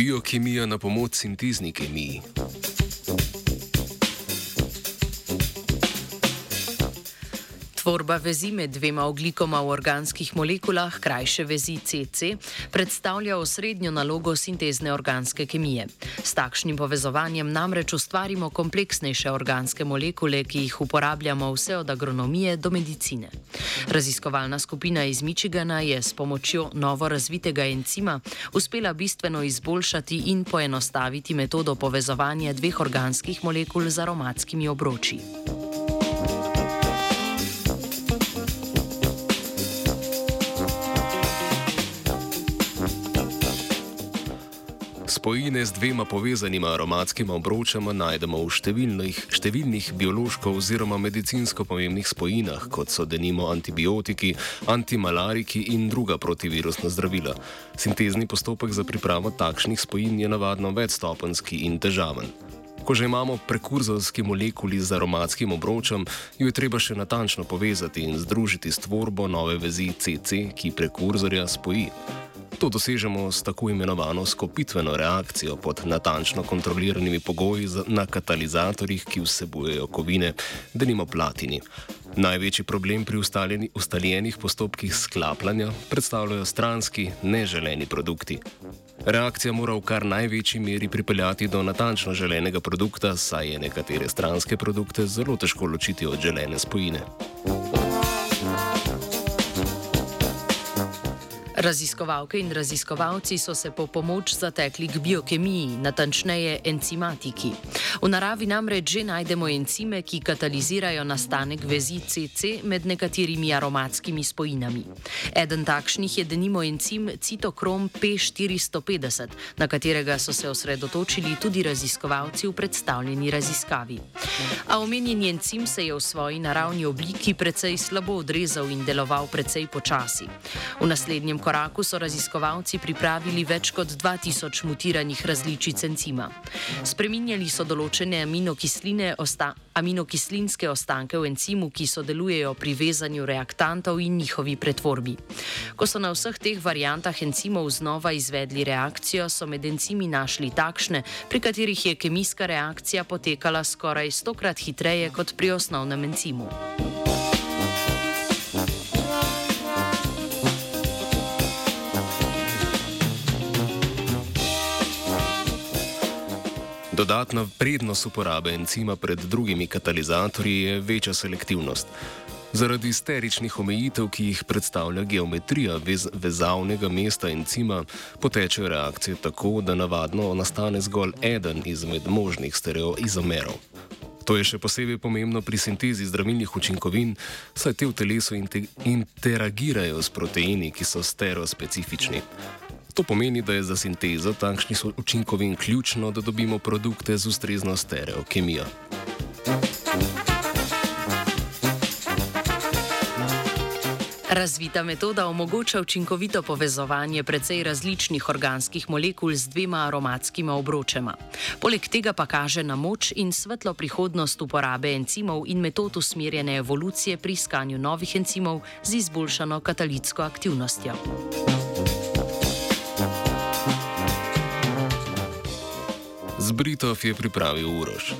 Biokemija na pomoč sintezni kemiji. Tvorba vezi med dvema oglikoma v organskih molekulah, krajše vezi CC, predstavlja osrednjo nalogo sintezne organske kemije. S takšnim povezovanjem namreč ustvarimo kompleksnejše organske molekule, ki jih uporabljamo vse od agronomije do medicine. Raziskovalna skupina iz Michigana je s pomočjo novo razvitega encima uspela bistveno izboljšati in poenostaviti metodo povezovanja dveh organskih molekul z aromatskimi obroči. Spojine z dvema povezanima aromatskima obročama najdemo v številnih, številnih biološko oziroma medicinsko pomembnih spojinah, kot so denimo antibiotiki, antimalariki in druga protivirusna zdravila. Sintezni postopek za pripravo takšnih spojin je navadno večstopenski in težaven. Ko že imamo prekurzorski molekuli z aromatskim obročem, jo je treba še natančno povezati in združiti s tvorbo nove vezi CC, ki prekurzorja spoji. To dosežemo s tako imenovano skopitveno reakcijo pod natančno kontroliranimi pogoji na katalizatorjih, ki vsebujejo kovine, da nimo platini. Največji problem pri ustaljenih postopkih sklapljanja predstavljajo stranski, neželeni produkti. Reakcija mora v kar največji meri pripeljati do natančno želenega produkta, saj je nekatere stranske produkte zelo težko ločiti od želene spojine. Raziskovalke in raziskovalci so se po pomoč zatekli k biokemiji, natančneje encimatiki. V naravi namreč že najdemo encime, ki katalizirajo nastanek vezi CC med nekaterimi aromatskimi spojinami. Eden takšnih je denimo encim citokrom P450, na katerega so se osredotočili tudi raziskovalci v predstavljeni raziskavi. A omenjeni encim se je v svoji naravni obliki precej slabo odrezal in deloval precej počasi. V naslednjem koraku koraku so raziskovalci pripravili več kot 2000 mutiranih različic encima. Spreminjali so določene aminokisline, osta, aminokislinske ostanke v encimu, ki sodelujejo pri vezanju reaktantov in njihovi pretvorbi. Ko so na vseh teh variantah encimov znova izvedli reakcijo, so med encimi našli takšne, pri katerih je kemijska reakcija potekala skoraj stokrat hitreje kot pri osnovnem encimu. Dodatna prednost uporabe encima pred drugimi katalizatorji je večja selektivnost. Zaradi steričnih omejitev, ki jih predstavlja geometrija vez vezavnega mesta encima, potečejo reakcije tako, da navadno nastane zgolj eden izmed možnih stereoizomerov. To je še posebej pomembno pri sintezi zdravilnih učinkovin, saj te v telesu interagirajo s proteini, ki so stereospecifični. To pomeni, da je za sintezo takšnih učinkovin ključno, da dobimo produkte z ustrezno stereokemijo. Razvita metoda omogoča učinkovito povezovanje precej različnih organskih molekul z dvema aromatskima obročema. Poleg tega pa kaže na moč in svetlo prihodnost uporabe encimov in metod usmerjene evolucije pri iskanju novih encimov z izboljšano katalitsko aktivnostjo. Z Britov je pripravil Uroš.